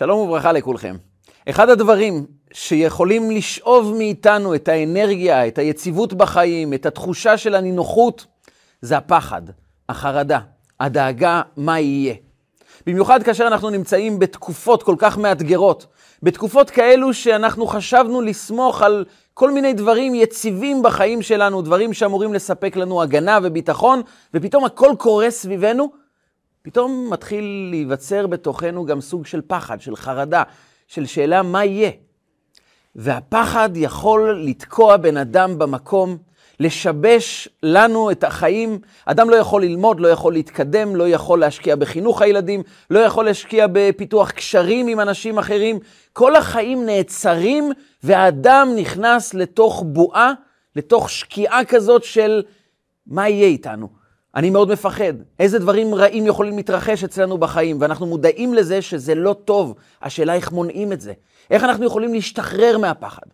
שלום וברכה לכולכם. אחד הדברים שיכולים לשאוב מאיתנו את האנרגיה, את היציבות בחיים, את התחושה של הנינוחות, זה הפחד, החרדה, הדאגה מה יהיה. במיוחד כאשר אנחנו נמצאים בתקופות כל כך מאתגרות, בתקופות כאלו שאנחנו חשבנו לסמוך על כל מיני דברים יציבים בחיים שלנו, דברים שאמורים לספק לנו הגנה וביטחון, ופתאום הכל קורה סביבנו, פתאום מתחיל להיווצר בתוכנו גם סוג של פחד, של חרדה, של שאלה מה יהיה. והפחד יכול לתקוע בן אדם במקום, לשבש לנו את החיים. אדם לא יכול ללמוד, לא יכול להתקדם, לא יכול להשקיע בחינוך הילדים, לא יכול להשקיע בפיתוח קשרים עם אנשים אחרים. כל החיים נעצרים, והאדם נכנס לתוך בועה, לתוך שקיעה כזאת של מה יהיה איתנו. אני מאוד מפחד. איזה דברים רעים יכולים להתרחש אצלנו בחיים, ואנחנו מודעים לזה שזה לא טוב. השאלה איך מונעים את זה. איך אנחנו יכולים להשתחרר מהפחד.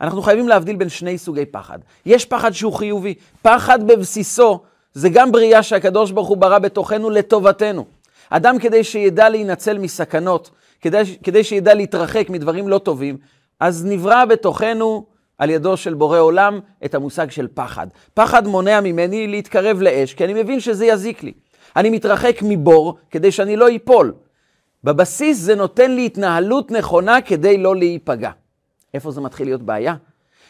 אנחנו חייבים להבדיל בין שני סוגי פחד. יש פחד שהוא חיובי. פחד בבסיסו זה גם בריאה שהקדוש ברוך הוא ברא בתוכנו לטובתנו. אדם כדי שידע להינצל מסכנות, כדי, כדי שידע להתרחק מדברים לא טובים, אז נברא בתוכנו על ידו של בורא עולם את המושג של פחד. פחד מונע ממני להתקרב לאש, כי אני מבין שזה יזיק לי. אני מתרחק מבור כדי שאני לא איפול. בבסיס זה נותן לי התנהלות נכונה כדי לא להיפגע. איפה זה מתחיל להיות בעיה?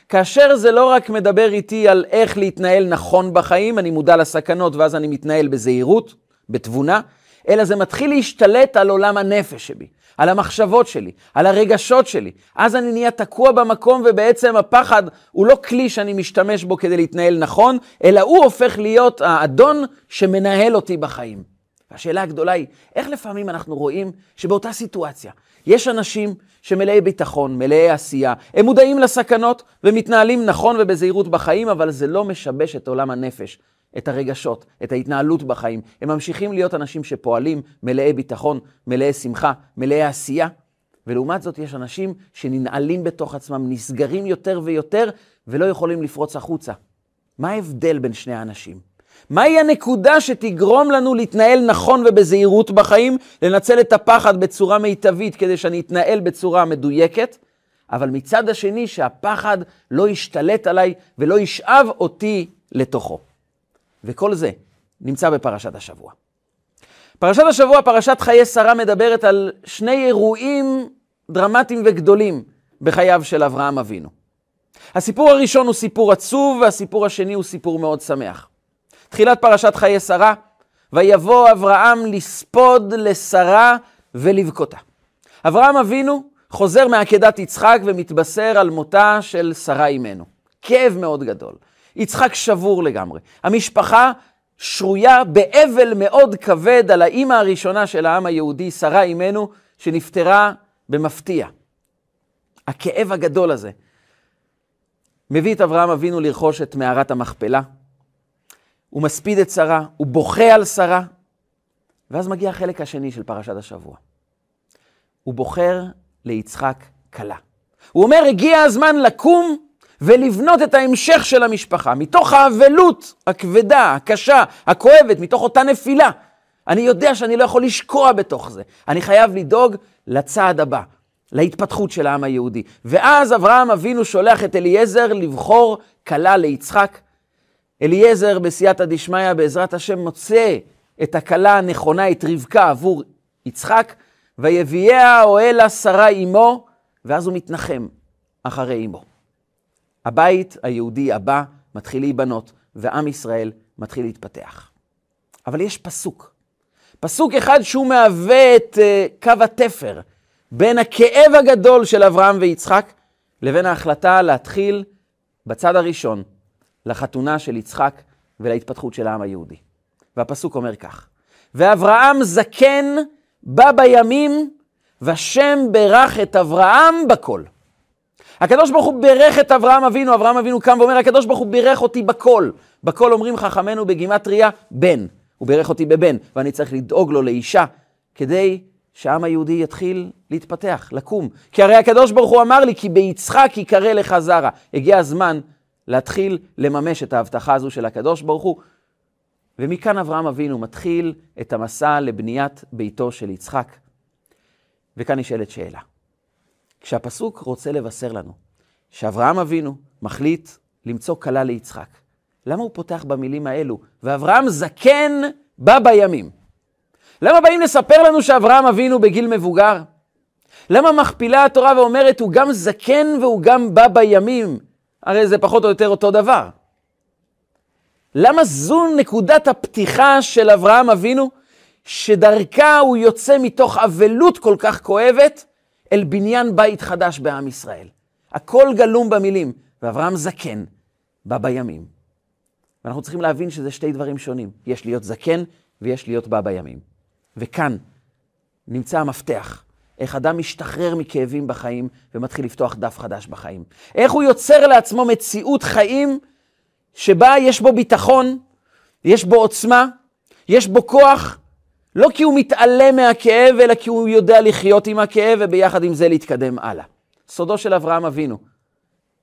כאשר זה לא רק מדבר איתי על איך להתנהל נכון בחיים, אני מודע לסכנות ואז אני מתנהל בזהירות, בתבונה, אלא זה מתחיל להשתלט על עולם הנפש שבי, על המחשבות שלי, על הרגשות שלי. אז אני נהיה תקוע במקום ובעצם הפחד הוא לא כלי שאני משתמש בו כדי להתנהל נכון, אלא הוא הופך להיות האדון שמנהל אותי בחיים. והשאלה הגדולה היא, איך לפעמים אנחנו רואים שבאותה סיטואציה יש אנשים שמלאי ביטחון, מלאי עשייה, הם מודעים לסכנות ומתנהלים נכון ובזהירות בחיים, אבל זה לא משבש את עולם הנפש, את הרגשות, את ההתנהלות בחיים. הם ממשיכים להיות אנשים שפועלים מלאי ביטחון, מלאי שמחה, מלאי עשייה. ולעומת זאת יש אנשים שננעלים בתוך עצמם, נסגרים יותר ויותר ולא יכולים לפרוץ החוצה. מה ההבדל בין שני האנשים? מהי הנקודה שתגרום לנו להתנהל נכון ובזהירות בחיים, לנצל את הפחד בצורה מיטבית כדי שאני אתנהל בצורה מדויקת, אבל מצד השני שהפחד לא ישתלט עליי ולא ישאב אותי לתוכו. וכל זה נמצא בפרשת השבוע. פרשת השבוע, פרשת חיי שרה, מדברת על שני אירועים דרמטיים וגדולים בחייו של אברהם אבינו. הסיפור הראשון הוא סיפור עצוב, והסיפור השני הוא סיפור מאוד שמח. תחילת פרשת חיי שרה, ויבוא אברהם לספוד לשרה ולבכותה. אברהם אבינו חוזר מעקדת יצחק ומתבשר על מותה של שרה אימנו. כאב מאוד גדול. יצחק שבור לגמרי. המשפחה שרויה באבל מאוד כבד על האימא הראשונה של העם היהודי, שרה אימנו, שנפטרה במפתיע. הכאב הגדול הזה מביא את אברהם אבינו לרכוש את מערת המכפלה. הוא מספיד את שרה, הוא בוכה על שרה, ואז מגיע החלק השני של פרשת השבוע. הוא בוחר ליצחק כלה. הוא אומר, הגיע הזמן לקום ולבנות את ההמשך של המשפחה, מתוך האבלות הכבדה, הקשה, הכואבת, מתוך אותה נפילה. אני יודע שאני לא יכול לשקוע בתוך זה. אני חייב לדאוג לצעד הבא, להתפתחות של העם היהודי. ואז אברהם אבינו שולח את אליעזר לבחור כלה ליצחק. אליעזר בסייעתא דשמיא, בעזרת השם, מוצא את הכלה הנכונה, את רבקה, עבור יצחק, ויביאה אוהלה שרה עמו, ואז הוא מתנחם אחרי עמו. הבית היהודי הבא מתחיל להיבנות, ועם ישראל מתחיל להתפתח. אבל יש פסוק. פסוק אחד שהוא מהווה את uh, קו התפר בין הכאב הגדול של אברהם ויצחק לבין ההחלטה להתחיל בצד הראשון לחתונה של יצחק ולהתפתחות של העם היהודי. והפסוק אומר כך: ואברהם זקן בא בימים, ושם ברך את אברהם בכל. הקדוש ברוך הוא בירך את אברהם אבינו, אברהם אבינו קם ואומר, הקדוש ברוך הוא בירך אותי בכל. בכל אומרים חכמינו בגימטריה, בן. הוא בירך אותי בבן, ואני צריך לדאוג לו לאישה, כדי שהעם היהודי יתחיל להתפתח, לקום. כי הרי הקדוש ברוך הוא אמר לי, כי ביצחק יקרא לך זרע. הגיע הזמן להתחיל לממש את ההבטחה הזו של הקדוש ברוך הוא. ומכאן אברהם אבינו מתחיל את המסע לבניית ביתו של יצחק. וכאן נשאלת שאלה. כשהפסוק רוצה לבשר לנו שאברהם אבינו מחליט למצוא כלה ליצחק, למה הוא פותח במילים האלו? ואברהם זקן בא בימים. למה באים לספר לנו שאברהם אבינו בגיל מבוגר? למה מכפילה התורה ואומרת, הוא גם זקן והוא גם בא בימים? הרי זה פחות או יותר אותו דבר. למה זו נקודת הפתיחה של אברהם אבינו, שדרכה הוא יוצא מתוך אבלות כל כך כואבת אל בניין בית חדש בעם ישראל? הכל גלום במילים, ואברהם זקן בא בימים. ואנחנו צריכים להבין שזה שתי דברים שונים. יש להיות זקן ויש להיות בא בימים. וכאן נמצא המפתח. איך אדם משתחרר מכאבים בחיים ומתחיל לפתוח דף חדש בחיים. איך הוא יוצר לעצמו מציאות חיים שבה יש בו ביטחון, יש בו עוצמה, יש בו כוח, לא כי הוא מתעלם מהכאב, אלא כי הוא יודע לחיות עם הכאב וביחד עם זה להתקדם הלאה. סודו של אברהם אבינו,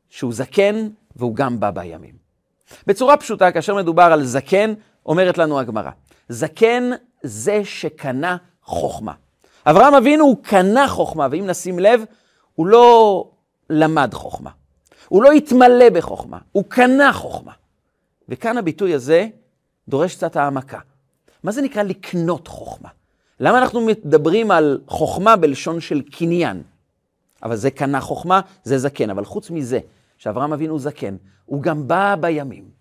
שהוא זקן והוא גם בא בימים. בצורה פשוטה, כאשר מדובר על זקן, אומרת לנו הגמרא, זקן זה שקנה חוכמה. אברהם אבינו הוא קנה חוכמה, ואם נשים לב, הוא לא למד חוכמה. הוא לא התמלא בחוכמה, הוא קנה חוכמה. וכאן הביטוי הזה דורש קצת העמקה. מה זה נקרא לקנות חוכמה? למה אנחנו מדברים על חוכמה בלשון של קניין? אבל זה קנה חוכמה, זה זקן. אבל חוץ מזה, שאברהם אבינו זקן, הוא גם בא בימים.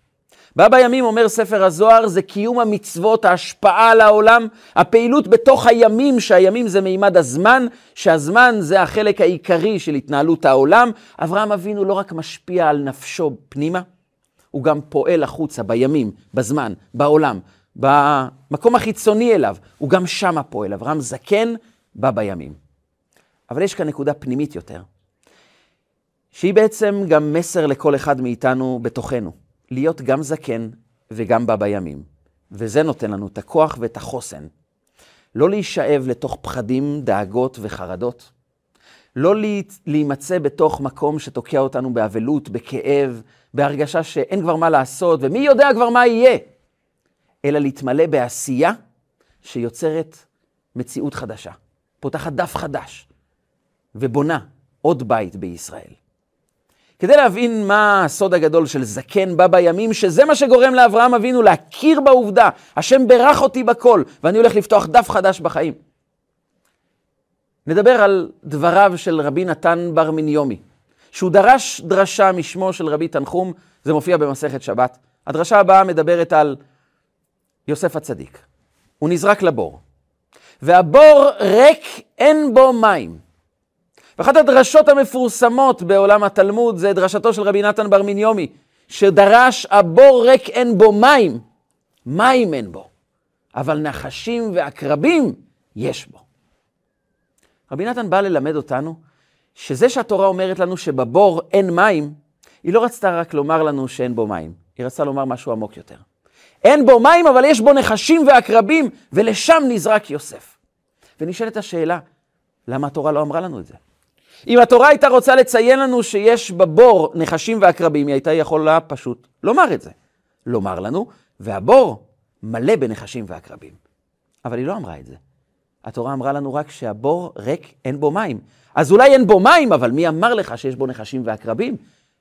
בא בימים, אומר ספר הזוהר, זה קיום המצוות, ההשפעה על העולם, הפעילות בתוך הימים, שהימים זה מימד הזמן, שהזמן זה החלק העיקרי של התנהלות העולם. אברהם אבינו לא רק משפיע על נפשו פנימה, הוא גם פועל החוצה בימים, בזמן, בעולם, במקום החיצוני אליו, הוא גם שמה פועל. אברהם זקן בא בימים. אבל יש כאן נקודה פנימית יותר, שהיא בעצם גם מסר לכל אחד מאיתנו בתוכנו. להיות גם זקן וגם בא בימים. וזה נותן לנו את הכוח ואת החוסן. לא להישאב לתוך פחדים, דאגות וחרדות. לא להימצא בתוך מקום שתוקע אותנו באבלות, בכאב, בהרגשה שאין כבר מה לעשות, ומי יודע כבר מה יהיה, אלא להתמלא בעשייה שיוצרת מציאות חדשה, פותחת דף חדש, ובונה עוד בית בישראל. כדי להבין מה הסוד הגדול של זקן בא בימים, שזה מה שגורם לאברהם אבינו להכיר בעובדה, השם ברך אותי בכל, ואני הולך לפתוח דף חדש בחיים. נדבר על דבריו של רבי נתן בר מניומי, שהוא דרש דרשה משמו של רבי תנחום, זה מופיע במסכת שבת. הדרשה הבאה מדברת על יוסף הצדיק. הוא נזרק לבור, והבור ריק, אין בו מים. ואחת הדרשות המפורסמות בעולם התלמוד זה דרשתו של רבי נתן בר מניומי, שדרש הבור ריק אין בו מים, מים אין בו, אבל נחשים ועקרבים יש בו. רבי נתן בא ללמד אותנו שזה שהתורה אומרת לנו שבבור אין מים, היא לא רצתה רק לומר לנו שאין בו מים, היא רצתה לומר משהו עמוק יותר. אין בו מים, אבל יש בו נחשים ועקרבים, ולשם נזרק יוסף. ונשאלת השאלה, למה התורה לא אמרה לנו את זה? אם התורה הייתה רוצה לציין לנו שיש בבור נחשים ועקרבים, היא הייתה יכולה פשוט לומר את זה. לומר לנו, והבור מלא בנחשים ועקרבים. אבל היא לא אמרה את זה. התורה אמרה לנו רק שהבור ריק, אין בו מים. אז אולי אין בו מים, אבל מי אמר לך שיש בו נחשים ועקרבים?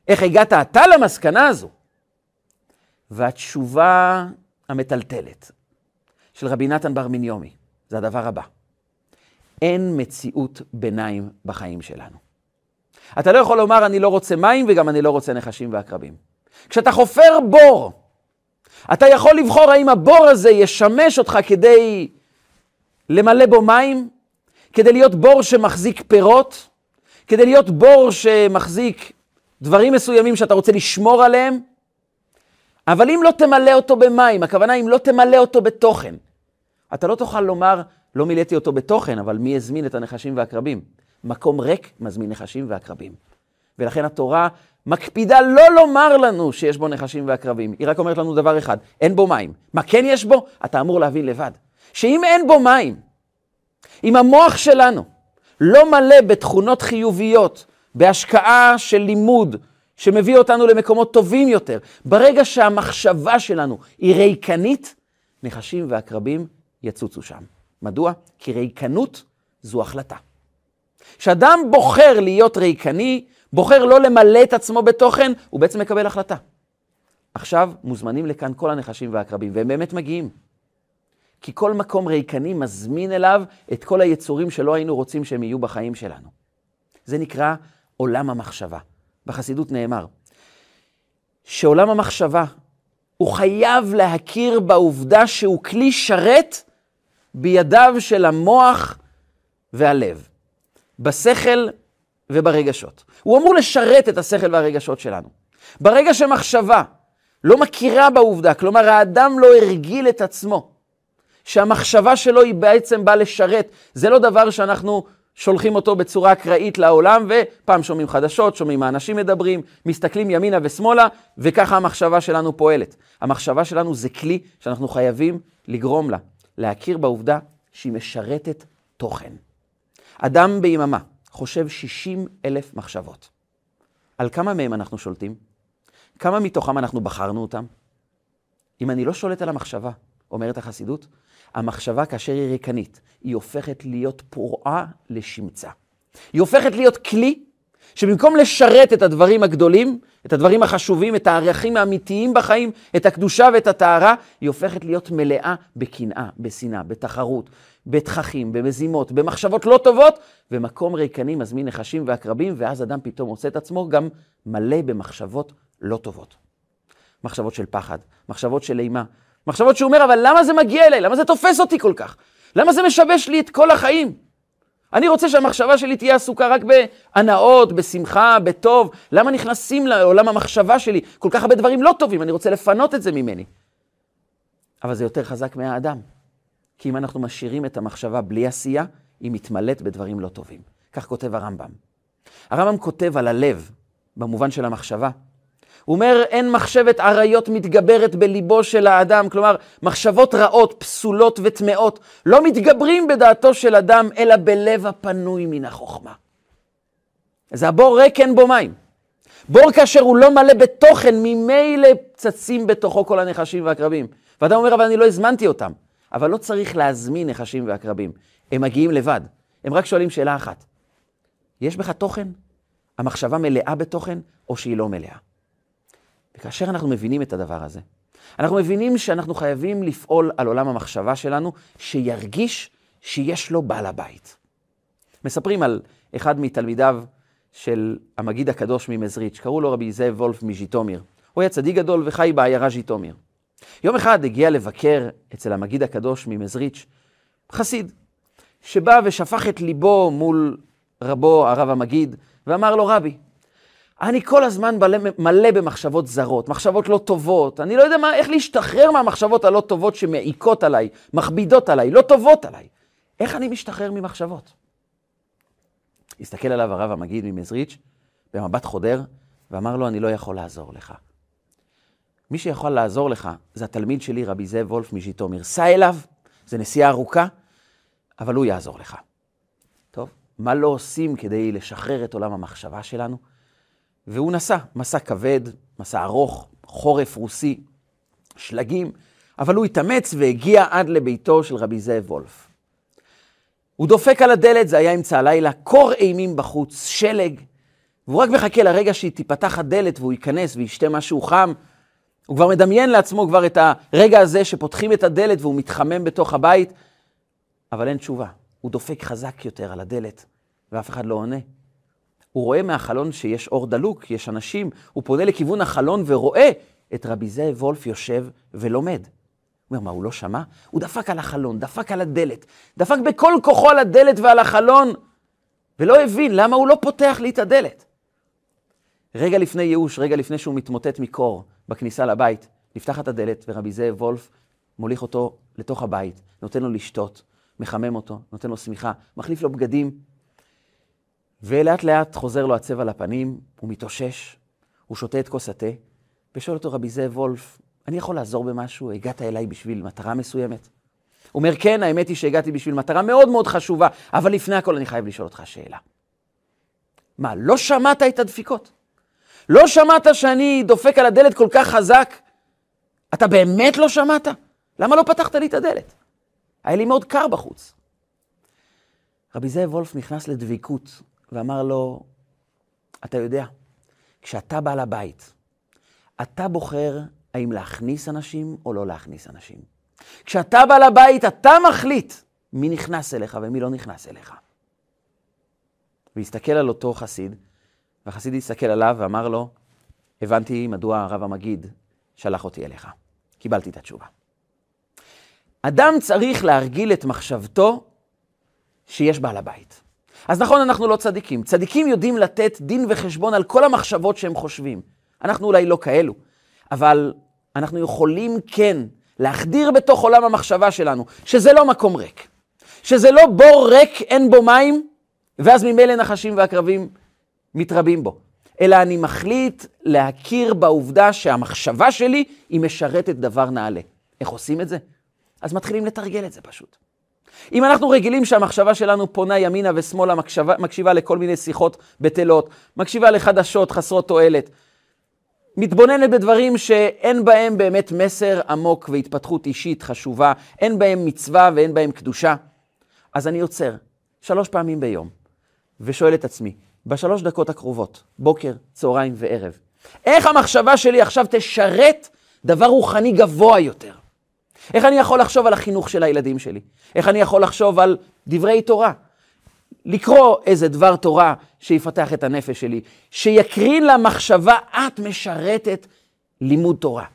איך הגעת אתה למסקנה הזו? והתשובה המטלטלת של רבי נתן בר מניומי, זה הדבר הבא. אין מציאות ביניים בחיים שלנו. אתה לא יכול לומר, אני לא רוצה מים וגם אני לא רוצה נחשים ועקרבים. כשאתה חופר בור, אתה יכול לבחור האם הבור הזה ישמש אותך כדי למלא בו מים, כדי להיות בור שמחזיק פירות, כדי להיות בור שמחזיק דברים מסוימים שאתה רוצה לשמור עליהם, אבל אם לא תמלא אותו במים, הכוונה אם לא תמלא אותו בתוכן, אתה לא תוכל לומר, לא מילאתי אותו בתוכן, אבל מי הזמין את הנחשים והקרבים? מקום ריק מזמין נחשים ועקרבים. ולכן התורה מקפידה לא לומר לנו שיש בו נחשים ועקרבים, היא רק אומרת לנו דבר אחד, אין בו מים. מה כן יש בו? אתה אמור להבין לבד. שאם אין בו מים, אם המוח שלנו לא מלא בתכונות חיוביות, בהשקעה של לימוד, שמביא אותנו למקומות טובים יותר, ברגע שהמחשבה שלנו היא ריקנית, נחשים ועקרבים יצוצו שם. מדוע? כי ריקנות זו החלטה. כשאדם בוחר להיות ריקני, בוחר לא למלא את עצמו בתוכן, הוא בעצם מקבל החלטה. עכשיו מוזמנים לכאן כל הנחשים והעקרבים, והם באמת מגיעים. כי כל מקום ריקני מזמין אליו את כל היצורים שלא היינו רוצים שהם יהיו בחיים שלנו. זה נקרא עולם המחשבה. בחסידות נאמר שעולם המחשבה, הוא חייב להכיר בעובדה שהוא כלי שרת בידיו של המוח והלב, בשכל וברגשות. הוא אמור לשרת את השכל והרגשות שלנו. ברגע שמחשבה לא מכירה בעובדה, כלומר האדם לא הרגיל את עצמו, שהמחשבה שלו היא בעצם באה לשרת, זה לא דבר שאנחנו שולחים אותו בצורה אקראית לעולם, ופעם שומעים חדשות, שומעים מה אנשים מדברים, מסתכלים ימינה ושמאלה, וככה המחשבה שלנו פועלת. המחשבה שלנו זה כלי שאנחנו חייבים לגרום לה, להכיר בעובדה שהיא משרתת תוכן. אדם ביממה חושב 60 אלף מחשבות. על כמה מהם אנחנו שולטים? כמה מתוכם אנחנו בחרנו אותם? אם אני לא שולט על המחשבה, אומרת החסידות, המחשבה כאשר היא ריקנית, היא הופכת להיות פרועה לשמצה. היא הופכת להיות כלי שבמקום לשרת את הדברים הגדולים, את הדברים החשובים, את הערכים האמיתיים בחיים, את הקדושה ואת הטהרה, היא הופכת להיות מלאה בקנאה, בשנאה, בתחרות, בתככים, במזימות, במחשבות לא טובות, ומקום ריקני מזמין נחשים ועקרבים, ואז אדם פתאום מוצא את עצמו גם מלא במחשבות לא טובות. מחשבות של פחד, מחשבות של אימה, מחשבות שהוא אומר, אבל למה זה מגיע אליי? למה זה תופס אותי כל כך? למה זה משבש לי את כל החיים? אני רוצה שהמחשבה שלי תהיה עסוקה רק בהנאות, בשמחה, בטוב. למה נכנסים לעולם המחשבה שלי כל כך הרבה דברים לא טובים? אני רוצה לפנות את זה ממני. אבל זה יותר חזק מהאדם. כי אם אנחנו משאירים את המחשבה בלי עשייה, היא מתמלאת בדברים לא טובים. כך כותב הרמב"ם. הרמב"ם כותב על הלב, במובן של המחשבה, הוא אומר, אין מחשבת עריות מתגברת בליבו של האדם, כלומר, מחשבות רעות, פסולות וטמאות, לא מתגברים בדעתו של אדם, אלא בלב הפנוי מן החוכמה. זה הבור ריק אין בו מים. בור כאשר הוא לא מלא בתוכן, ממילא צצים בתוכו כל הנחשים והקרבים. ואדם אומר, אבל אני לא הזמנתי אותם. אבל לא צריך להזמין נחשים ועקרבים. הם מגיעים לבד. הם רק שואלים שאלה אחת. יש בך תוכן? המחשבה מלאה בתוכן, או שהיא לא מלאה? וכאשר אנחנו מבינים את הדבר הזה, אנחנו מבינים שאנחנו חייבים לפעול על עולם המחשבה שלנו, שירגיש שיש לו בעל הבית. מספרים על אחד מתלמידיו של המגיד הקדוש ממזריץ', קראו לו רבי זאב וולף מז'יטומיר. הוא היה צדיק גדול וחי בעיירה ז'יטומיר. יום אחד הגיע לבקר אצל המגיד הקדוש ממזריץ', חסיד, שבא ושפך את ליבו מול רבו, הרב המגיד, ואמר לו, רבי, אני כל הזמן מלא, מלא במחשבות זרות, מחשבות לא טובות. אני לא יודע מה, איך להשתחרר מהמחשבות הלא טובות שמעיקות עליי, מכבידות עליי, לא טובות עליי. איך אני משתחרר ממחשבות? הסתכל עליו הרב המגיד ממזריץ' במבט חודר, ואמר לו, אני לא יכול לעזור לך. מי שיכול לעזור לך זה התלמיד שלי, רבי זאב וולף מז'יטומיר. סע אליו, זה נסיעה ארוכה, אבל הוא יעזור לך. טוב, מה לא עושים כדי לשחרר את עולם המחשבה שלנו? והוא נסע, מסע כבד, מסע ארוך, חורף רוסי, שלגים, אבל הוא התאמץ והגיע עד לביתו של רבי זאב וולף. הוא דופק על הדלת, זה היה אמצע הלילה, קור אימים בחוץ, שלג, והוא רק מחכה לרגע שהיא תיפתח הדלת והוא ייכנס וישתה משהו חם. הוא כבר מדמיין לעצמו כבר את הרגע הזה שפותחים את הדלת והוא מתחמם בתוך הבית, אבל אין תשובה. הוא דופק חזק יותר על הדלת, ואף אחד לא עונה. הוא רואה מהחלון שיש אור דלוק, יש אנשים, הוא פונה לכיוון החלון ורואה את רבי זאב וולף יושב ולומד. הוא אומר, מה, הוא לא שמע? הוא דפק על החלון, דפק על הדלת, דפק בכל כוחו על הדלת ועל החלון, ולא הבין למה הוא לא פותח לי את הדלת. רגע לפני ייאוש, רגע לפני שהוא מתמוטט מקור בכניסה לבית, נפתחת הדלת ורבי זאב וולף מוליך אותו לתוך הבית, נותן לו לשתות, מחמם אותו, נותן לו שמיכה, מחליף לו בגדים, ולאט לאט חוזר לו הצבע לפנים, הוא מתאושש, הוא שותה את כוס התה, ושואל אותו רבי זאב וולף, אני יכול לעזור במשהו? הגעת אליי בשביל מטרה מסוימת? הוא אומר, כן, האמת היא שהגעתי בשביל מטרה מאוד מאוד חשובה, אבל לפני הכל אני חייב לשאול אותך שאלה. מה, לא שמעת את הדפיקות? לא שמעת שאני דופק על הדלת כל כך חזק? אתה באמת לא שמעת? למה לא פתחת לי את הדלת? היה לי מאוד קר בחוץ. רבי זאב וולף נכנס לדביקות ואמר לו, אתה יודע, כשאתה בעל הבית, אתה בוחר האם להכניס אנשים או לא להכניס אנשים. כשאתה בעל הבית, אתה מחליט מי נכנס אליך ומי לא נכנס אליך. והסתכל על אותו חסיד, והחסיד הסתכל עליו ואמר לו, הבנתי מדוע הרב המגיד שלח אותי אליך. קיבלתי את התשובה. אדם צריך להרגיל את מחשבתו שיש בעל הבית. אז נכון, אנחנו לא צדיקים. צדיקים יודעים לתת דין וחשבון על כל המחשבות שהם חושבים. אנחנו אולי לא כאלו, אבל אנחנו יכולים כן להחדיר בתוך עולם המחשבה שלנו, שזה לא מקום ריק. שזה לא בור ריק, אין בו מים, ואז ממילא נחשים ועקרבים מתרבים בו. אלא אני מחליט להכיר בעובדה שהמחשבה שלי היא משרתת דבר נעלה. איך עושים את זה? אז מתחילים לתרגל את זה פשוט. אם אנחנו רגילים שהמחשבה שלנו פונה ימינה ושמאלה, מקשיבה, מקשיבה לכל מיני שיחות בטלות, מקשיבה לחדשות חסרות תועלת, מתבוננת בדברים שאין בהם באמת מסר עמוק והתפתחות אישית חשובה, אין בהם מצווה ואין בהם קדושה, אז אני עוצר שלוש פעמים ביום ושואל את עצמי, בשלוש דקות הקרובות, בוקר, צהריים וערב, איך המחשבה שלי עכשיו תשרת דבר רוחני גבוה יותר? איך אני יכול לחשוב על החינוך של הילדים שלי? איך אני יכול לחשוב על דברי תורה? לקרוא איזה דבר תורה שיפתח את הנפש שלי, שיקרין למחשבה, את משרתת לימוד תורה.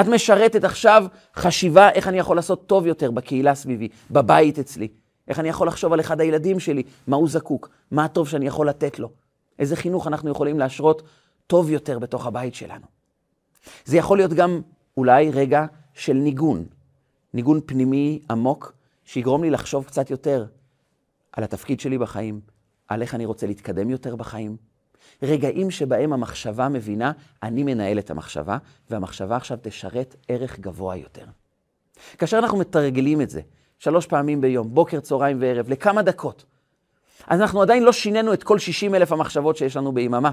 את משרתת עכשיו חשיבה איך אני יכול לעשות טוב יותר בקהילה סביבי, בבית אצלי. איך אני יכול לחשוב על אחד הילדים שלי, מה הוא זקוק, מה הטוב שאני יכול לתת לו. איזה חינוך אנחנו יכולים להשרות טוב יותר בתוך הבית שלנו. זה יכול להיות גם אולי רגע של ניגון, ניגון פנימי עמוק, שיגרום לי לחשוב קצת יותר על התפקיד שלי בחיים, על איך אני רוצה להתקדם יותר בחיים. רגעים שבהם המחשבה מבינה, אני מנהל את המחשבה, והמחשבה עכשיו תשרת ערך גבוה יותר. כאשר אנחנו מתרגלים את זה, שלוש פעמים ביום, בוקר, צהריים וערב, לכמה דקות, אז אנחנו עדיין לא שינינו את כל 60 אלף המחשבות שיש לנו ביממה,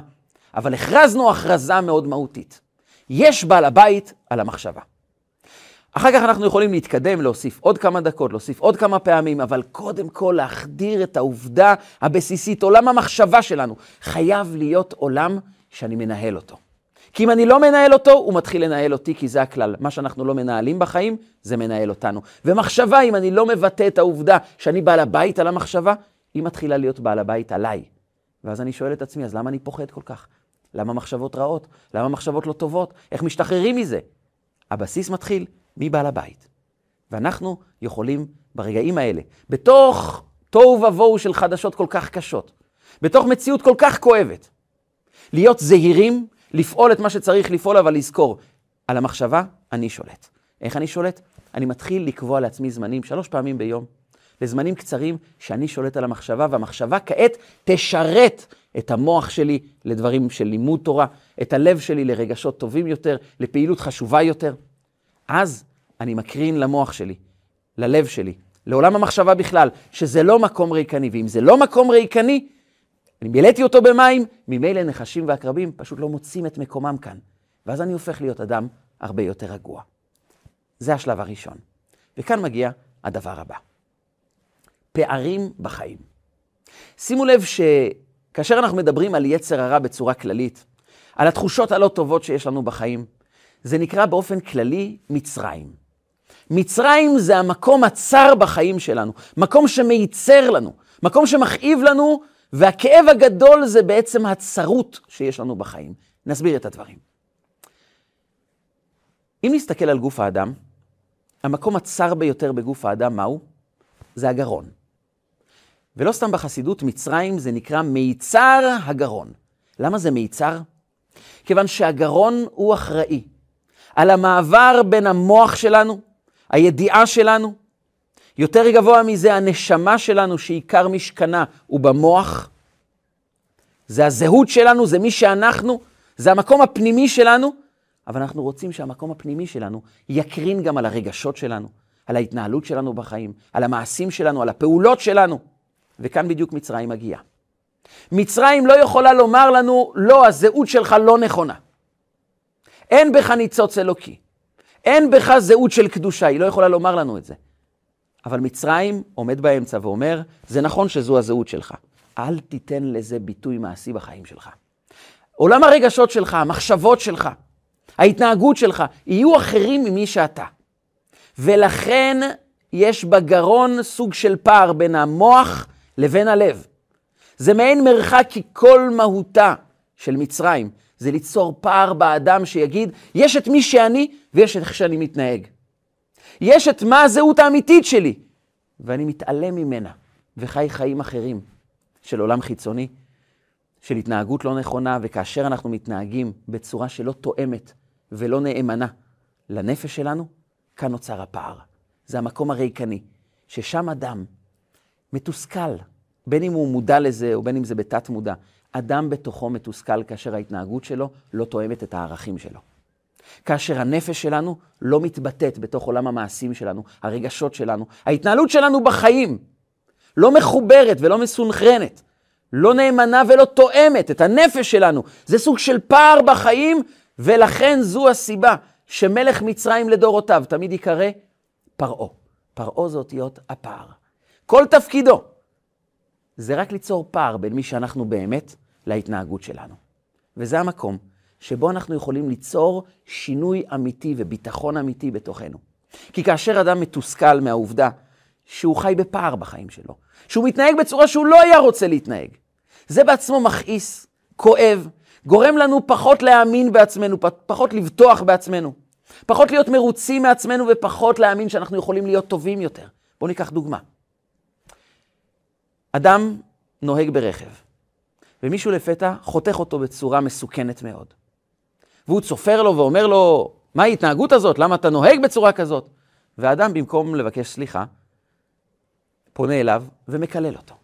אבל הכרזנו הכרזה מאוד מהותית. יש בעל הבית על המחשבה. אחר כך אנחנו יכולים להתקדם, להוסיף עוד כמה דקות, להוסיף עוד כמה פעמים, אבל קודם כל להחדיר את העובדה הבסיסית, עולם המחשבה שלנו. חייב להיות עולם שאני מנהל אותו. כי אם אני לא מנהל אותו, הוא מתחיל לנהל אותי, כי זה הכלל. מה שאנחנו לא מנהלים בחיים, זה מנהל אותנו. ומחשבה, אם אני לא מבטא את העובדה שאני בעל הבית על המחשבה, היא מתחילה להיות בעל הבית עליי. ואז אני שואל את עצמי, אז למה אני פוחד כל כך? למה מחשבות רעות? למה מחשבות לא טובות? איך משתחררים מזה? הבסיס מתחיל מבעל הבית. ואנחנו יכולים ברגעים האלה, בתוך תוהו ובוהו של חדשות כל כך קשות, בתוך מציאות כל כך כואבת, להיות זהירים, לפעול את מה שצריך לפעול, אבל לזכור, על המחשבה אני שולט. איך אני שולט? אני מתחיל לקבוע לעצמי זמנים שלוש פעמים ביום, לזמנים קצרים שאני שולט על המחשבה, והמחשבה כעת תשרת את המוח שלי לדברים של לימוד תורה, את הלב שלי לרגשות טובים יותר, לפעילות חשובה יותר. אז אני מקרין למוח שלי, ללב שלי, לעולם המחשבה בכלל, שזה לא מקום ריקני, ואם זה לא מקום ריקני, אני מילאתי אותו במים, ממילא נחשים ועקרבים פשוט לא מוצאים את מקומם כאן. ואז אני הופך להיות אדם הרבה יותר רגוע. זה השלב הראשון. וכאן מגיע הדבר הבא. פערים בחיים. שימו לב שכאשר אנחנו מדברים על יצר הרע בצורה כללית, על התחושות הלא טובות שיש לנו בחיים, זה נקרא באופן כללי מצרים. מצרים זה המקום הצר בחיים שלנו, מקום שמייצר לנו, מקום שמכאיב לנו, והכאב הגדול זה בעצם הצרות שיש לנו בחיים. נסביר את הדברים. אם נסתכל על גוף האדם, המקום הצר ביותר בגוף האדם מהו? זה הגרון. ולא סתם בחסידות, מצרים זה נקרא מיצר הגרון. למה זה מיצר? כיוון שהגרון הוא אחראי על המעבר בין המוח שלנו, הידיעה שלנו, יותר גבוה מזה הנשמה שלנו שעיקר משכנה הוא במוח. זה הזהות שלנו, זה מי שאנחנו, זה המקום הפנימי שלנו, אבל אנחנו רוצים שהמקום הפנימי שלנו יקרין גם על הרגשות שלנו, על ההתנהלות שלנו בחיים, על המעשים שלנו, על הפעולות שלנו. וכאן בדיוק מצרים מגיעה. מצרים לא יכולה לומר לנו, לא, הזהות שלך לא נכונה. אין בך ניצוץ אלוקי. אין בך זהות של קדושה, היא לא יכולה לומר לנו את זה. אבל מצרים עומד באמצע ואומר, זה נכון שזו הזהות שלך, אל תיתן לזה ביטוי מעשי בחיים שלך. עולם הרגשות שלך, המחשבות שלך, ההתנהגות שלך, יהיו אחרים ממי שאתה. ולכן יש בגרון סוג של פער בין המוח לבין הלב. זה מעין מרחק כי כל מהותה של מצרים זה ליצור פער באדם שיגיד, יש את מי שאני ויש את איך שאני מתנהג. יש את מה הזהות האמיתית שלי, ואני מתעלם ממנה וחי חיים אחרים של עולם חיצוני, של התנהגות לא נכונה, וכאשר אנחנו מתנהגים בצורה שלא תואמת ולא נאמנה לנפש שלנו, כאן נוצר הפער. זה המקום הריקני, ששם אדם מתוסכל, בין אם הוא מודע לזה או בין אם זה בתת מודע, אדם בתוכו מתוסכל כאשר ההתנהגות שלו לא תואמת את הערכים שלו. כאשר הנפש שלנו לא מתבטאת בתוך עולם המעשים שלנו, הרגשות שלנו, ההתנהלות שלנו בחיים לא מחוברת ולא מסונכרנת, לא נאמנה ולא תואמת את הנפש שלנו. זה סוג של פער בחיים, ולכן זו הסיבה שמלך מצרים לדורותיו תמיד ייקרא פרעה. פרעה זה אותיות הפער. כל תפקידו זה רק ליצור פער בין מי שאנחנו באמת להתנהגות שלנו. וזה המקום שבו אנחנו יכולים ליצור שינוי אמיתי וביטחון אמיתי בתוכנו. כי כאשר אדם מתוסכל מהעובדה שהוא חי בפער בחיים שלו, שהוא מתנהג בצורה שהוא לא היה רוצה להתנהג, זה בעצמו מכעיס, כואב, גורם לנו פחות להאמין בעצמנו, פחות לבטוח בעצמנו, פחות להיות מרוצים מעצמנו ופחות להאמין שאנחנו יכולים להיות טובים יותר. בואו ניקח דוגמה. אדם נוהג ברכב, ומישהו לפתע חותך אותו בצורה מסוכנת מאוד. והוא צופר לו ואומר לו, מה ההתנהגות הזאת? למה אתה נוהג בצורה כזאת? והאדם, במקום לבקש סליחה, פונה אליו ומקלל אותו.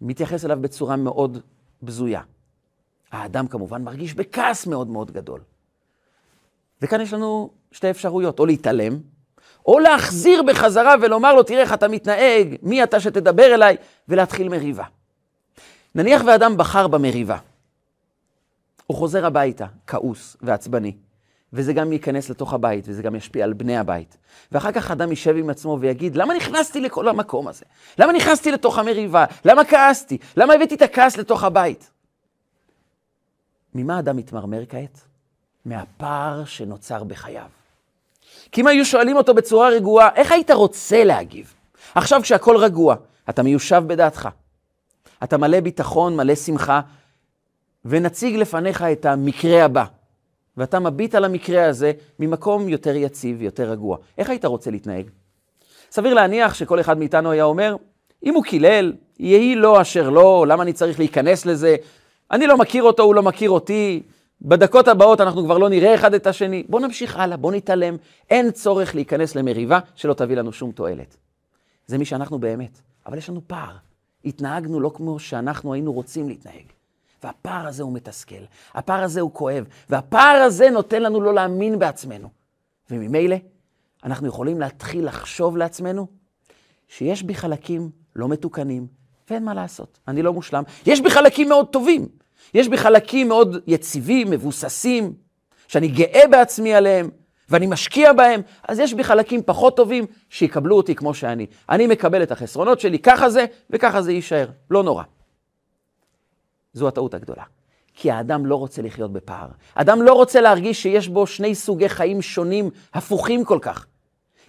מתייחס אליו בצורה מאוד בזויה. האדם כמובן מרגיש בכעס מאוד מאוד גדול. וכאן יש לנו שתי אפשרויות, או להתעלם, או להחזיר בחזרה ולומר לו, תראה איך אתה מתנהג, מי אתה שתדבר אליי, ולהתחיל מריבה. נניח ואדם בחר במריבה, הוא חוזר הביתה, כעוס ועצבני, וזה גם ייכנס לתוך הבית, וזה גם ישפיע על בני הבית. ואחר כך אדם יישב עם עצמו ויגיד, למה נכנסתי לכל המקום הזה? למה נכנסתי לתוך המריבה? למה כעסתי? למה הבאתי את הכעס לתוך הבית? ממה אדם מתמרמר כעת? מהפער שנוצר בחייו. כי אם היו שואלים אותו בצורה רגועה, איך היית רוצה להגיב? עכשיו כשהכול רגוע, אתה מיושב בדעתך. אתה מלא ביטחון, מלא שמחה, ונציג לפניך את המקרה הבא. ואתה מביט על המקרה הזה ממקום יותר יציב, יותר רגוע. איך היית רוצה להתנהג? סביר להניח שכל אחד מאיתנו היה אומר, אם הוא קילל, יהי לו אשר לא, למה אני צריך להיכנס לזה? אני לא מכיר אותו, הוא לא מכיר אותי. בדקות הבאות אנחנו כבר לא נראה אחד את השני. בואו נמשיך הלאה, בואו נתעלם. אין צורך להיכנס למריבה שלא תביא לנו שום תועלת. זה מי שאנחנו באמת, אבל יש לנו פער. התנהגנו לא כמו שאנחנו היינו רוצים להתנהג. והפער הזה הוא מתסכל, הפער הזה הוא כואב, והפער הזה נותן לנו לא להאמין בעצמנו. וממילא, אנחנו יכולים להתחיל לחשוב לעצמנו שיש בי חלקים לא מתוקנים, ואין מה לעשות, אני לא מושלם. יש בי חלקים מאוד טובים, יש בי חלקים מאוד יציבים, מבוססים, שאני גאה בעצמי עליהם, ואני משקיע בהם, אז יש בי חלקים פחות טובים שיקבלו אותי כמו שאני. אני מקבל את החסרונות שלי, ככה זה, וככה זה יישאר, לא נורא. זו הטעות הגדולה. כי האדם לא רוצה לחיות בפער. אדם לא רוצה להרגיש שיש בו שני סוגי חיים שונים, הפוכים כל כך.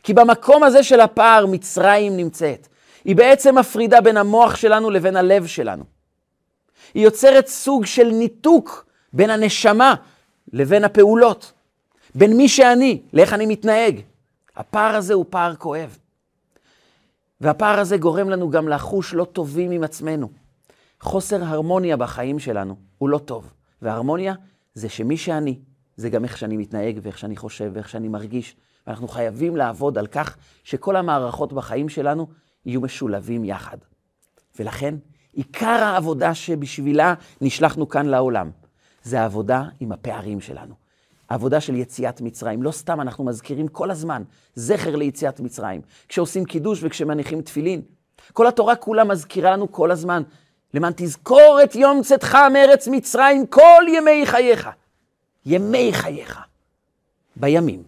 כי במקום הזה של הפער מצרים נמצאת. היא בעצם מפרידה בין המוח שלנו לבין הלב שלנו. היא יוצרת סוג של ניתוק בין הנשמה לבין הפעולות. בין מי שאני לאיך אני מתנהג. הפער הזה הוא פער כואב. והפער הזה גורם לנו גם לחוש לא טובים עם עצמנו. חוסר הרמוניה בחיים שלנו הוא לא טוב. והרמוניה זה שמי שאני, זה גם איך שאני מתנהג ואיך שאני חושב ואיך שאני מרגיש. ואנחנו חייבים לעבוד על כך שכל המערכות בחיים שלנו יהיו משולבים יחד. ולכן, עיקר העבודה שבשבילה נשלחנו כאן לעולם, זה העבודה עם הפערים שלנו. העבודה של יציאת מצרים. לא סתם אנחנו מזכירים כל הזמן זכר ליציאת מצרים. כשעושים קידוש וכשמניחים תפילין. כל התורה כולה מזכירה לנו כל הזמן למען תזכור את יום צאתך מארץ מצרים כל ימי חייך. ימי חייך. בימים.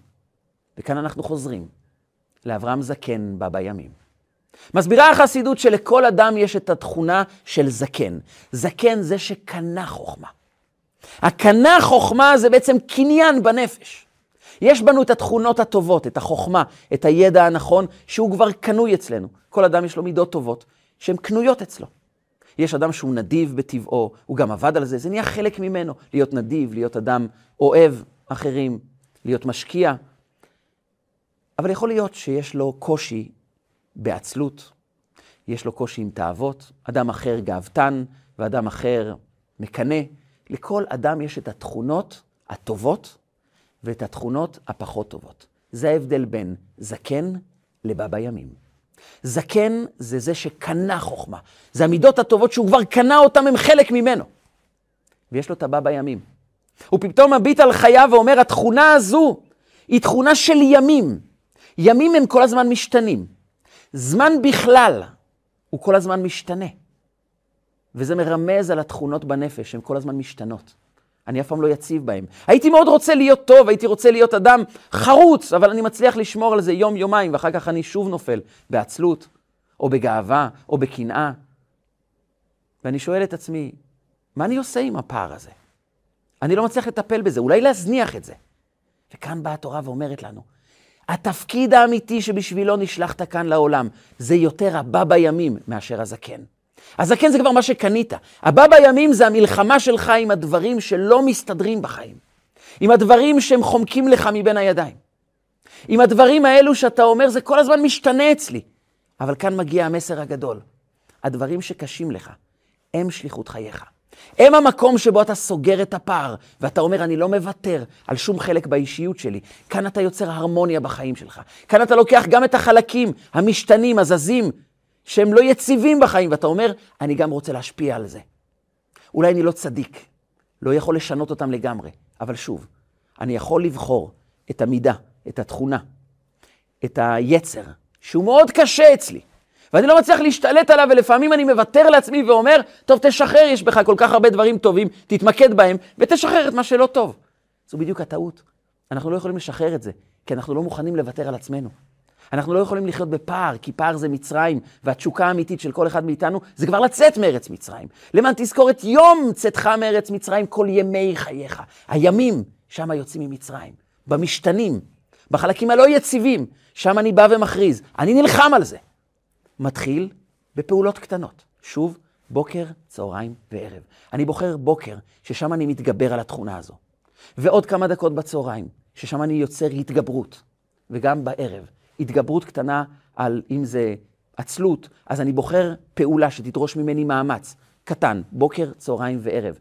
וכאן אנחנו חוזרים לאברהם זקן בא בימים. מסבירה החסידות שלכל אדם יש את התכונה של זקן. זקן זה שקנה חוכמה. הקנה חוכמה זה בעצם קניין בנפש. יש בנו את התכונות הטובות, את החוכמה, את הידע הנכון, שהוא כבר קנוי אצלנו. כל אדם יש לו מידות טובות שהן קנויות אצלו. יש אדם שהוא נדיב בטבעו, הוא גם עבד על זה, זה נהיה חלק ממנו, להיות נדיב, להיות אדם אוהב אחרים, להיות משקיע. אבל יכול להיות שיש לו קושי בעצלות, יש לו קושי עם תאוות, אדם אחר גאוותן ואדם אחר מקנא. לכל אדם יש את התכונות הטובות ואת התכונות הפחות טובות. זה ההבדל בין זקן לבבא ימים. זקן זה זה שקנה חוכמה. זה המידות הטובות שהוא כבר קנה אותן, הם חלק ממנו. ויש לו את הבבא ימים. הוא פתאום מביט על חייו ואומר, התכונה הזו היא תכונה של ימים. ימים הם כל הזמן משתנים. זמן בכלל הוא כל הזמן משתנה. וזה מרמז על התכונות בנפש, שהן כל הזמן משתנות. אני אף פעם לא יציב בהם. הייתי מאוד רוצה להיות טוב, הייתי רוצה להיות אדם חרוץ, אבל אני מצליח לשמור על זה יום-יומיים, ואחר כך אני שוב נופל בעצלות, או בגאווה, או בקנאה. ואני שואל את עצמי, מה אני עושה עם הפער הזה? אני לא מצליח לטפל בזה, אולי להזניח את זה. וכאן באה התורה ואומרת לנו, התפקיד האמיתי שבשבילו נשלחת כאן לעולם, זה יותר הבא בימים מאשר הזקן. הזקן זה כבר מה שקנית. הבא בימים זה המלחמה שלך עם הדברים שלא מסתדרים בחיים. עם הדברים שהם חומקים לך מבין הידיים. עם הדברים האלו שאתה אומר, זה כל הזמן משתנה אצלי. אבל כאן מגיע המסר הגדול. הדברים שקשים לך, הם שליחות חייך. הם המקום שבו אתה סוגר את הפער, ואתה אומר, אני לא מוותר על שום חלק באישיות שלי. כאן אתה יוצר הרמוניה בחיים שלך. כאן אתה לוקח גם את החלקים המשתנים, הזזים, שהם לא יציבים בחיים, ואתה אומר, אני גם רוצה להשפיע על זה. אולי אני לא צדיק, לא יכול לשנות אותם לגמרי, אבל שוב, אני יכול לבחור את המידה, את התכונה, את היצר, שהוא מאוד קשה אצלי, ואני לא מצליח להשתלט עליו, ולפעמים אני מוותר לעצמי ואומר, טוב, תשחרר, יש בך כל כך הרבה דברים טובים, תתמקד בהם, ותשחרר את מה שלא טוב. זו בדיוק הטעות. אנחנו לא יכולים לשחרר את זה, כי אנחנו לא מוכנים לוותר על עצמנו. אנחנו לא יכולים לחיות בפער, כי פער זה מצרים, והתשוקה האמיתית של כל אחד מאיתנו זה כבר לצאת מארץ מצרים. למען תזכור את יום צאתך מארץ מצרים כל ימי חייך. הימים, שם יוצאים ממצרים. במשתנים, בחלקים הלא יציבים, שם אני בא ומכריז. אני נלחם על זה. מתחיל בפעולות קטנות. שוב, בוקר, צהריים וערב. אני בוחר בוקר, ששם אני מתגבר על התכונה הזו. ועוד כמה דקות בצהריים, ששם אני יוצר התגברות. וגם בערב, התגברות קטנה על אם זה עצלות, אז אני בוחר פעולה שתדרוש ממני מאמץ קטן, בוקר, צהריים וערב.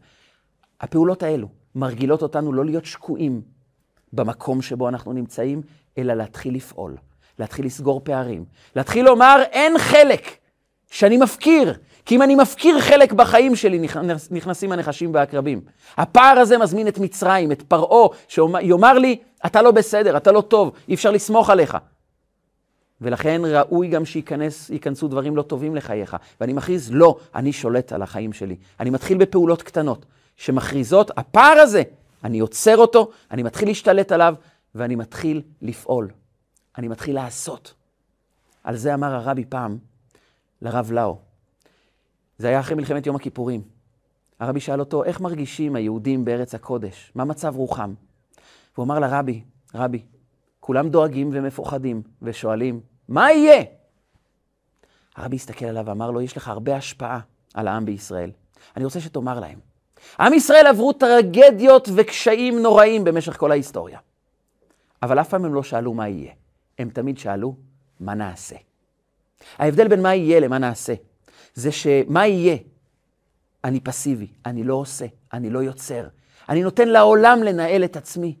הפעולות האלו מרגילות אותנו לא להיות שקועים במקום שבו אנחנו נמצאים, אלא להתחיל לפעול, להתחיל לסגור פערים, להתחיל לומר, אין חלק שאני מפקיר, כי אם אני מפקיר חלק בחיים שלי, נכנסים הנחשים והעקרבים. הפער הזה מזמין את מצרים, את פרעה, שיאמר לי, אתה לא בסדר, אתה לא טוב, אי אפשר לסמוך עליך. ולכן ראוי גם שייכנסו דברים לא טובים לחייך. ואני מכריז, לא, אני שולט על החיים שלי. אני מתחיל בפעולות קטנות שמכריזות, הפער הזה, אני עוצר אותו, אני מתחיל להשתלט עליו, ואני מתחיל לפעול. אני מתחיל לעשות. על זה אמר הרבי פעם לרב לאו. זה היה אחרי מלחמת יום הכיפורים. הרבי שאל אותו, איך מרגישים היהודים בארץ הקודש? מה מצב רוחם? והוא אמר לרבי, רבי, כולם דואגים ומפוחדים ושואלים, מה יהיה? הרבי הסתכל עליו ואמר לו, יש לך הרבה השפעה על העם בישראל. אני רוצה שתאמר להם. עם ישראל עברו טרגדיות וקשיים נוראים במשך כל ההיסטוריה. אבל אף פעם הם לא שאלו מה יהיה. הם תמיד שאלו, מה נעשה? ההבדל בין מה יהיה למה נעשה, זה שמה יהיה, אני פסיבי, אני לא עושה, אני לא יוצר. אני נותן לעולם לנהל את עצמי.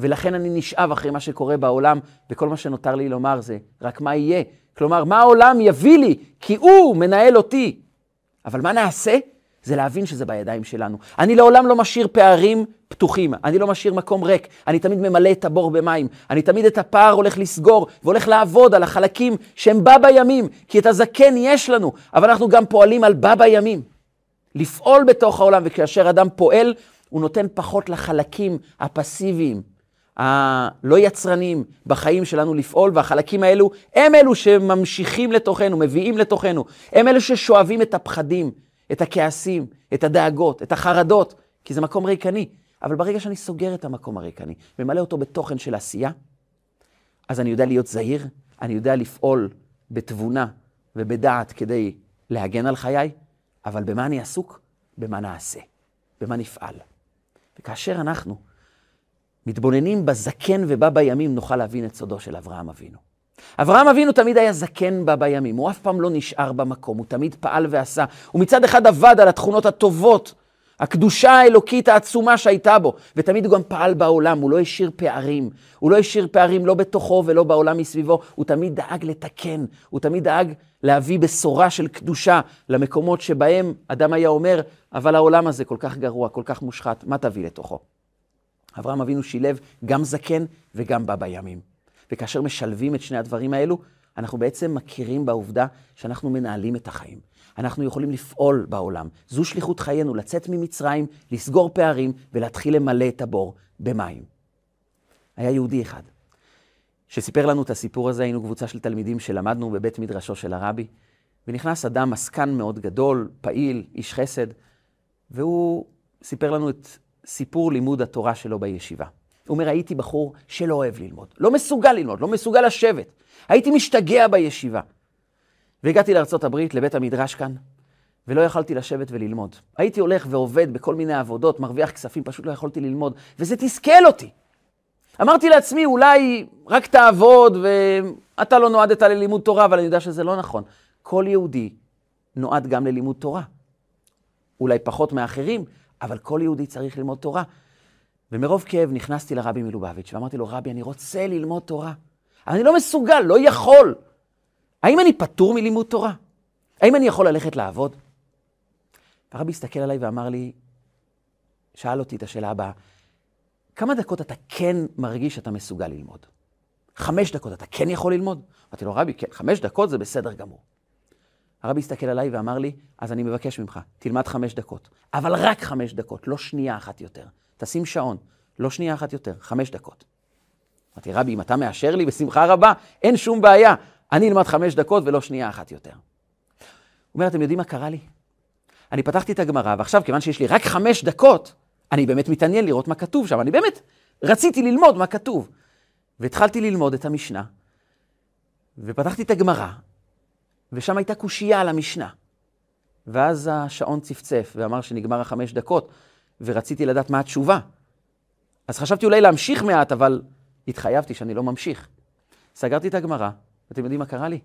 ולכן אני נשאב אחרי מה שקורה בעולם, וכל מה שנותר לי לומר זה רק מה יהיה. כלומר, מה העולם יביא לי? כי הוא מנהל אותי. אבל מה נעשה? זה להבין שזה בידיים שלנו. אני לעולם לא משאיר פערים פתוחים, אני לא משאיר מקום ריק, אני תמיד ממלא את הבור במים, אני תמיד את הפער הולך לסגור והולך לעבוד על החלקים שהם בא בימים, כי את הזקן יש לנו, אבל אנחנו גם פועלים על בא בימים. לפעול בתוך העולם, וכאשר אדם פועל, הוא נותן פחות לחלקים הפסיביים, הלא יצרניים בחיים שלנו לפעול, והחלקים האלו הם אלו שממשיכים לתוכנו, מביאים לתוכנו. הם אלו ששואבים את הפחדים, את הכעסים, את הדאגות, את החרדות, כי זה מקום ריקני. אבל ברגע שאני סוגר את המקום הריקני, ממלא אותו בתוכן של עשייה, אז אני יודע להיות זהיר, אני יודע לפעול בתבונה ובדעת כדי להגן על חיי, אבל במה אני עסוק? במה נעשה, במה נפעל. וכאשר אנחנו מתבוננים בזקן ובא בימים, נוכל להבין את סודו של אברהם אבינו. אברהם אבינו תמיד היה זקן בה בימים, הוא אף פעם לא נשאר במקום, הוא תמיד פעל ועשה. הוא מצד אחד עבד על התכונות הטובות, הקדושה האלוקית העצומה שהייתה בו, ותמיד הוא גם פעל בעולם, הוא לא השאיר פערים. הוא לא השאיר פערים לא בתוכו ולא בעולם מסביבו, הוא תמיד דאג לתקן, הוא תמיד דאג להביא בשורה של קדושה למקומות שבהם אדם היה אומר, אבל העולם הזה כל כך גרוע, כל כך מושחת, מה תביא לתוכו? אברהם אבינו שילב גם זקן וגם בא בימים. וכאשר משלבים את שני הדברים האלו, אנחנו בעצם מכירים בעובדה שאנחנו מנהלים את החיים. אנחנו יכולים לפעול בעולם. זו שליחות חיינו, לצאת ממצרים, לסגור פערים ולהתחיל למלא את הבור במים. היה יהודי אחד שסיפר לנו את הסיפור הזה, היינו קבוצה של תלמידים שלמדנו בבית מדרשו של הרבי, ונכנס אדם עסקן מאוד גדול, פעיל, איש חסד, והוא סיפר לנו את סיפור לימוד התורה שלו בישיבה. הוא אומר, הייתי בחור שלא אוהב ללמוד, לא מסוגל ללמוד, לא מסוגל לשבת. הייתי משתגע בישיבה. והגעתי לארה"ב, לבית המדרש כאן, ולא יכולתי לשבת וללמוד. הייתי הולך ועובד בכל מיני עבודות, מרוויח כספים, פשוט לא יכולתי ללמוד, וזה תסכל אותי. אמרתי לעצמי, אולי רק תעבוד ואתה לא נועדת ללימוד תורה, אבל אני יודע שזה לא נכון. כל יהודי נועד גם ללימוד תורה. אולי פחות מאחרים, אבל כל יהודי צריך ללמוד תורה. ומרוב כאב נכנסתי לרבי מלובביץ' ואמרתי לו, רבי, אני רוצה ללמוד תורה. אבל אני לא מסוגל, לא יכול. האם אני פטור מלימוד תורה? האם אני יכול ללכת לעבוד? הרבי הסתכל עליי ואמר לי, שאל אותי את השאלה הבאה, כמה דקות אתה כן מרגיש שאתה מסוגל ללמוד? חמש דקות אתה כן יכול ללמוד? אמרתי לו, רבי, כן, חמש דקות זה בסדר גמור. הרבי הסתכל עליי ואמר לי, אז אני מבקש ממך, תלמד חמש דקות, אבל רק חמש דקות, לא שנייה אחת יותר. תשים שעון, לא שנייה אחת יותר, חמש דקות. אמרתי, רבי, אם אתה מאשר לי, בשמחה רבה, אין שום בעיה. אני אלמד חמש דקות ולא שנייה אחת יותר. הוא אומר, אתם יודעים מה קרה לי? אני פתחתי את הגמרא, ועכשיו, כיוון שיש לי רק חמש דקות, אני באמת מתעניין לראות מה כתוב שם. אני באמת רציתי ללמוד מה כתוב. והתחלתי ללמוד את המשנה, ופתחתי את הגמרא, ושם הייתה קושייה על המשנה. ואז השעון צפצף ואמר שנגמר החמש דקות, ורציתי לדעת מה התשובה. אז חשבתי אולי להמשיך מעט, אבל התחייבתי שאני לא ממשיך. סגרתי את הגמרא, ואתם יודעים מה קרה לי?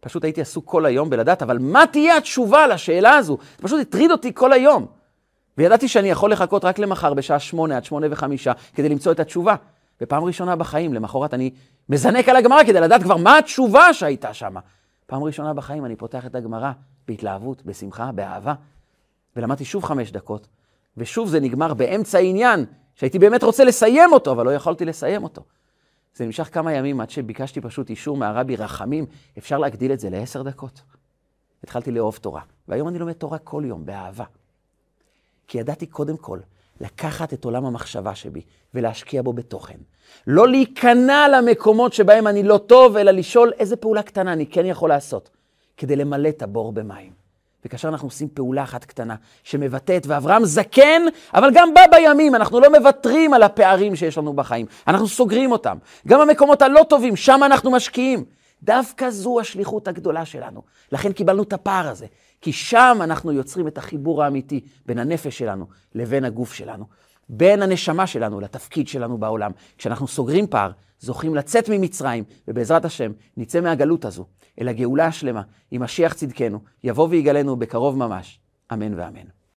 פשוט הייתי עסוק כל היום בלדעת, אבל מה תהיה התשובה לשאלה הזו? זה פשוט הטריד אותי כל היום. וידעתי שאני יכול לחכות רק למחר בשעה שמונה עד שמונה וחמישה כדי למצוא את התשובה. ופעם ראשונה בחיים, למחרת אני מזנק על הגמרא כדי לדעת כבר מה התשובה שהייתה שם. פעם ראשונה בחיים אני פותח את הגמרא בהתלהבות, בשמחה, באהבה. ולמדתי שוב חמש דקות, ושוב זה נגמר באמצע העניין, שהייתי באמת רוצה לסיים אותו, אבל לא יכולתי לסיים אותו. זה נמשך כמה ימים עד שביקשתי פשוט אישור מהרבי רחמים, אפשר להגדיל את זה לעשר דקות. התחלתי לאהוב תורה, והיום אני לומד תורה כל יום, באהבה. כי ידעתי קודם כל לקחת את עולם המחשבה שבי ולהשקיע בו בתוכן. לא להיכנע למקומות שבהם אני לא טוב, אלא לשאול איזה פעולה קטנה אני כן יכול לעשות כדי למלא את הבור במים. וכאשר אנחנו עושים פעולה אחת קטנה שמבטאת, ואברהם זקן, אבל גם בא בימים, אנחנו לא מוותרים על הפערים שיש לנו בחיים, אנחנו סוגרים אותם. גם המקומות הלא טובים, שם אנחנו משקיעים. דווקא זו השליחות הגדולה שלנו. לכן קיבלנו את הפער הזה, כי שם אנחנו יוצרים את החיבור האמיתי בין הנפש שלנו לבין הגוף שלנו, בין הנשמה שלנו לתפקיד שלנו בעולם. כשאנחנו סוגרים פער, זוכים לצאת ממצרים, ובעזרת השם נצא מהגלות הזו אל הגאולה השלמה, עם משיח צדקנו, יבוא ויגלנו בקרוב ממש. אמן ואמן.